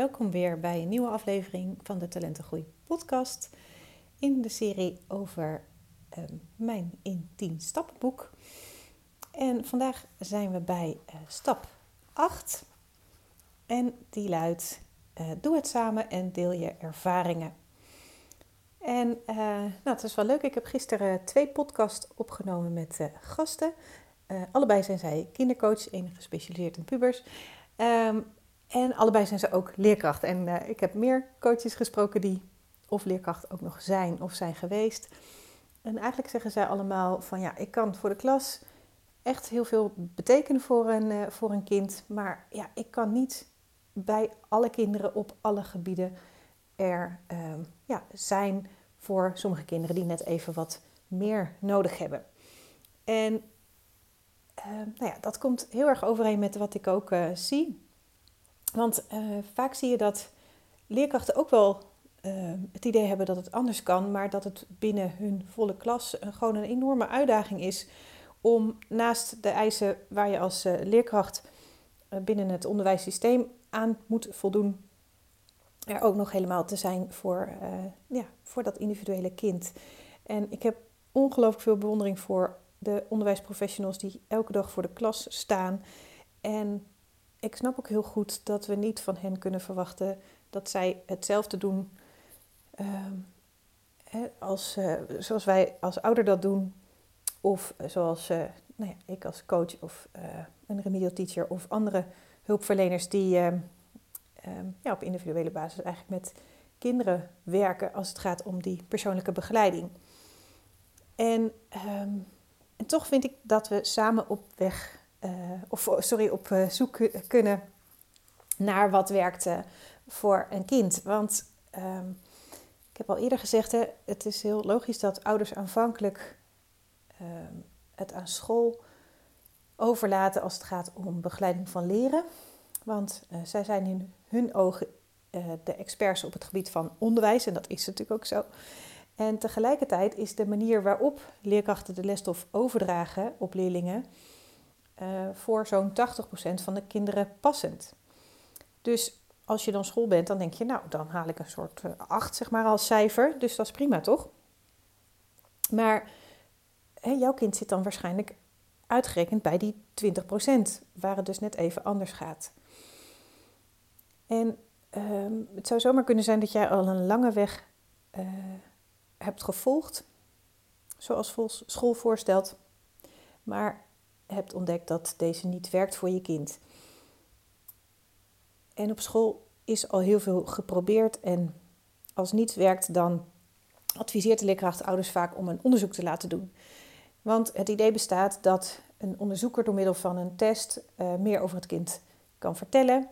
Welkom weer bij een nieuwe aflevering van de Talentengroei podcast. In de serie over ehm, mijn in 10 stappenboek. En vandaag zijn we bij uh, stap 8. En die luidt: uh, Doe het samen en deel je ervaringen. En uh, nou, het is wel leuk. Ik heb gisteren twee podcasts opgenomen met gasten. allebei zijn zij kindercoach, enige gespecialiseerd in pubers. Um, en allebei zijn ze ook leerkracht. En uh, ik heb meer coaches gesproken die of leerkracht ook nog zijn of zijn geweest. En eigenlijk zeggen zij allemaal van ja, ik kan voor de klas echt heel veel betekenen voor een, uh, voor een kind. Maar ja, ik kan niet bij alle kinderen op alle gebieden er uh, ja, zijn voor sommige kinderen die net even wat meer nodig hebben. En nou ja, dat komt heel erg overeen met wat ik ook uh, zie want uh, vaak zie je dat leerkrachten ook wel uh, het idee hebben dat het anders kan, maar dat het binnen hun volle klas uh, gewoon een enorme uitdaging is om naast de eisen waar je als leerkracht binnen het onderwijssysteem aan moet voldoen, er ook nog helemaal te zijn voor, ja, voor dat individuele kind. En ik heb ongelooflijk veel bewondering voor de onderwijsprofessionals die elke dag voor de klas staan en ik snap ook heel goed dat we niet van hen kunnen verwachten dat zij hetzelfde doen uh, als, uh, zoals wij als ouder dat doen. Of zoals uh, nou ja, ik als coach of eh, een remedial teacher of andere hulpverleners die ehm, ehm, ja, op individuele basis eigenlijk met kinderen werken als het gaat om die persoonlijke begeleiding. En, en toch vind ik dat we samen op weg uh, of sorry, op uh, zoek kunnen naar wat werkt voor een kind. Want um, ik heb al eerder gezegd, hè, het is heel logisch dat ouders aanvankelijk um, het aan school overlaten als het gaat om begeleiding van leren. Want uh, zij zijn in hun ogen de experts op het gebied van onderwijs en dat is natuurlijk ook zo. En tegelijkertijd is de manier waarop leerkrachten de lesstof overdragen op leerlingen voor zo'n 80% van de kinderen passend. Dus als je dan school bent, dan denk je, nou, dan haal ik een soort uh, 8 zeg maar als cijfer. Dus dat is prima, toch? Maar jouw kind zit dan waarschijnlijk uitgerekend bij die 20%, waar het dus net even anders gaat. En uh, het zou zomaar kunnen zijn dat jij al een lange weg uh, hebt gevolgd, zoals school voorstelt. Maar hebt ontdekt dat deze niet werkt voor je kind. En op school is al heel veel geprobeerd en als niets werkt, dan adviseert de leerkracht ouders vaak om een onderzoek te laten doen. Want het idee bestaat dat een onderzoeker door middel van een test uh, meer over het kind kan vertellen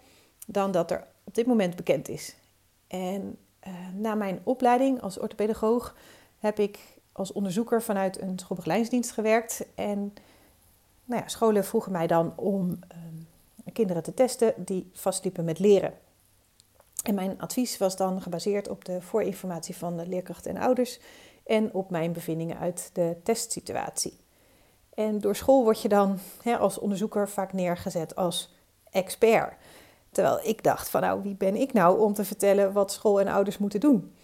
dan dat er op dit moment bekend is. En uh, na mijn opleiding als orthopedagoog heb ik als onderzoeker vanuit een schoolbegeleidingsdienst gewerkt en nou ja, scholen vroegen mij dan om uh, kinderen te testen die vastliepen met leren. En mijn advies was dan gebaseerd op de voorinformatie van de leerkrachten en ouders en op mijn bevindingen uit de testsituatie. En door school word je dan hè, als onderzoeker vaak neergezet als expert. Terwijl ik dacht van nou, wie ben ik nou om te vertellen wat school en ouders moeten doen?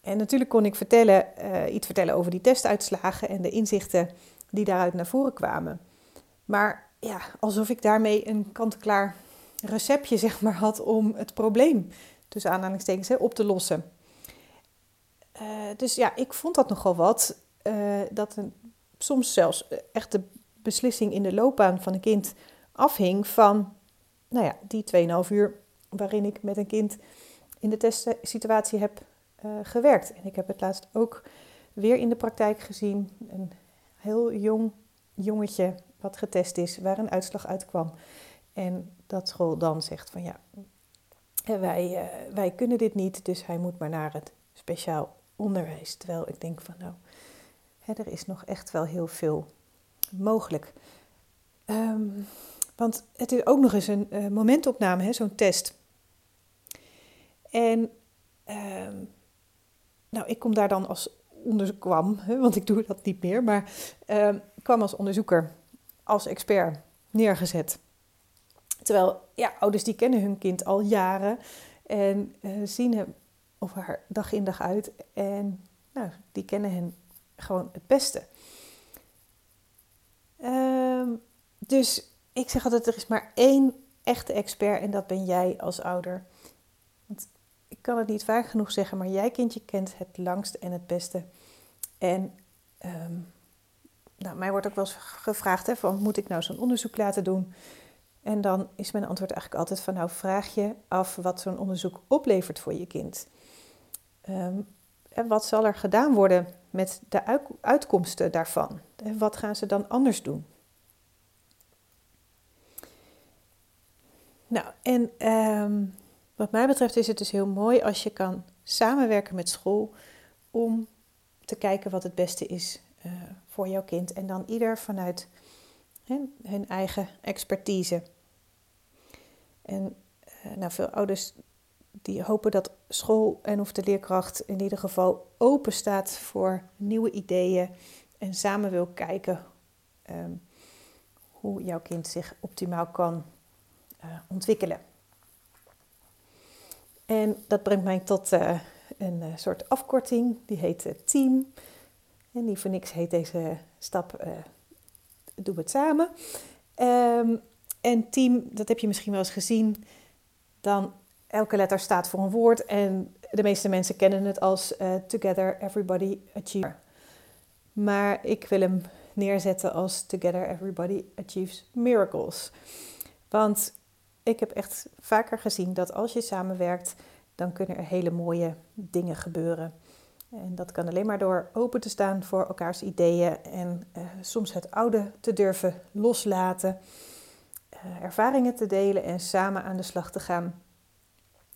En natuurlijk kon ik vertellen, uh, iets vertellen over die testuitslagen en de inzichten die daaruit naar voren kwamen. Maar ja, alsof ik daarmee een kant-klaar receptje zeg maar, had om het probleem, tussen aanhalingstekens, op te lossen. Uh, dus ja, ik vond dat nogal wat. Uh, dat een, soms zelfs echt de beslissing in de loopbaan van een kind afhing van nou ja, die 2,5 uur waarin ik met een kind in de testsituatie heb gewerkt. En ik heb het laatst ook weer in de praktijk gezien. Een heel jong jongetje wat getest is, waar een uitslag uitkwam. En dat school dan zegt van ja, wij, uh, wij kunnen dit niet, dus hij moet maar naar het speciaal onderwijs. Terwijl ik denk van nou, hè, er is nog echt wel heel veel mogelijk. Um, want het is ook nog eens een uh, momentopname, zo'n test. En um, nou, ik kom daar dan als onderzoek kwam, hè, want ik doe dat niet meer, maar uh, kwam als onderzoeker als expert neergezet. Terwijl ja, ouders die kennen hun kind al jaren En zien hem of haar dag in dag uit. En nou, die kennen hen gewoon het beste. Ehm, dus ik zeg altijd, er is maar één echte expert en dat ben jij als ouder. Want ik kan het niet vaak genoeg zeggen, maar jij kindje kent het langste en het beste. En ehm, nou, mij wordt ook wel eens gevraagd, hè, van moet ik nou zo'n onderzoek laten doen? En dan is mijn antwoord eigenlijk altijd van, nou vraag je af wat zo'n onderzoek oplevert voor je kind. Ehm, en wat zal er gedaan worden met de uitkomsten daarvan? En wat gaan ze dan anders doen? Nou, en ehm, wat mij betreft is het dus heel mooi als je kan samenwerken met school om te kijken wat het beste is uh, voor jouw kind. En dan ieder vanuit hun eigen expertise. En uh, nou, veel ouders die hopen dat school en of de leerkracht in ieder geval open staat voor nieuwe ideeën en samen wil kijken um, hoe jouw kind zich optimaal kan uh, ontwikkelen. En dat brengt mij tot een soort afkorting, die heet Team. En niet voor niks heet deze stap Doe het samen. Um, en Team, dat heb je misschien wel eens gezien, dan elke letter staat voor een woord en de meeste mensen kennen het als uh, Together Everybody Achieves. Maar ik wil hem neerzetten als Together Everybody Achieves Miracles. Want ik heb echt vaker gezien dat als je samenwerkt, dan kunnen er hele mooie dingen gebeuren. En dat kan alleen maar door open te staan voor elkaars ideeën en uh, soms het oude te durven loslaten, uh, ervaringen te delen en samen aan de slag te gaan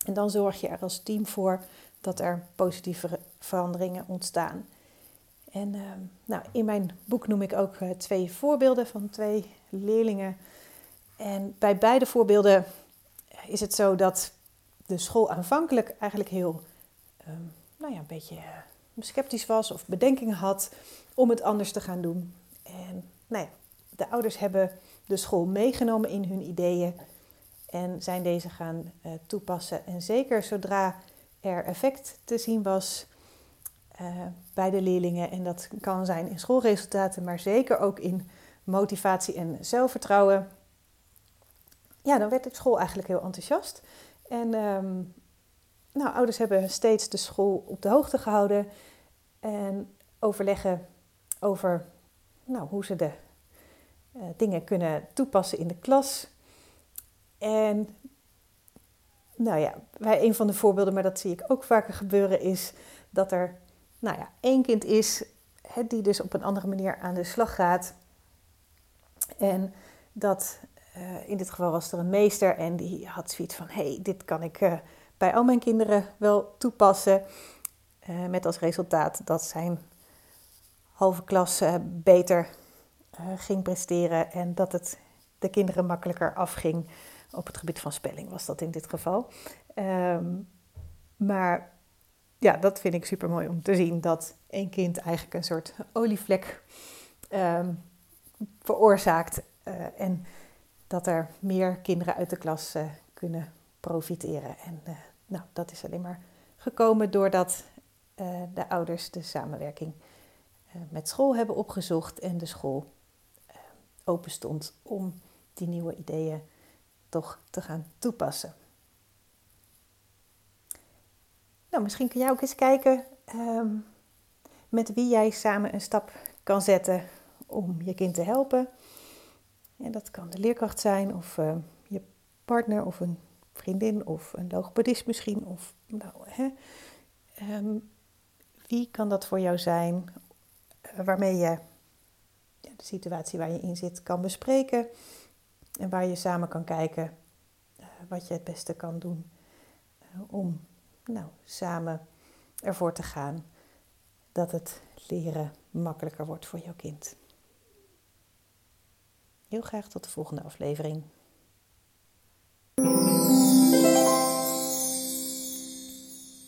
en dan zorg je er als team voor dat er positieve veranderingen ontstaan. En uh, nou, in mijn boek noem ik ook twee voorbeelden van twee leerlingen. En bij beide voorbeelden is het zo dat de school aanvankelijk eigenlijk heel um, nou ja, een beetje uh, sceptisch was of bedenkingen had om het anders te gaan doen. En nou ja, de ouders hebben de school meegenomen in hun ideeën en zijn deze gaan uh, toepassen. En zeker zodra er effect te zien was uh, bij de leerlingen, en dat kan zijn in schoolresultaten, maar zeker ook in motivatie en zelfvertrouwen, ja, dan werd de school eigenlijk heel enthousiast. En um, nou, ouders hebben steeds de school op de hoogte gehouden en overleggen over nou, hoe ze de uh, dingen kunnen toepassen in de klas. En nou ja, bij een van de voorbeelden, maar dat zie ik ook vaker gebeuren, is dat er nou ja, één kind is hè, die dus op een andere manier aan de slag gaat. En dat uh, in dit geval was er een meester en die had zoiets van: hé, hey, dit kan ik uh, bij al mijn kinderen wel toepassen. Uh, met als resultaat dat zijn halve klas beter ging presteren en dat het de kinderen makkelijker afging op het gebied van spelling was dat in dit geval. Um, maar ja, dat vind ik super mooi om te zien dat één kind eigenlijk een soort olievlek um, veroorzaakt. Uh, en dat er meer kinderen uit de klas kunnen profiteren. En uh, nou, dat is alleen maar gekomen doordat de ouders de samenwerking met school hebben opgezocht en de school open stond om die nieuwe ideeën toch te gaan toepassen. Nou, misschien kun jij ook eens kijken um, met wie jij samen een stap kan zetten om je kind te helpen. En dat kan de leerkracht zijn, of je partner, of een vriendin, of een logopedist misschien. Of, nou, hè. Um, wie kan dat voor jou zijn, uh, waarmee je de situatie waar je in zit kan bespreken en waar je samen kan kijken uh, wat je het beste kan doen uh, om nou, samen ervoor te gaan dat het leren makkelijker wordt voor jouw kind. Heel graag tot de volgende aflevering.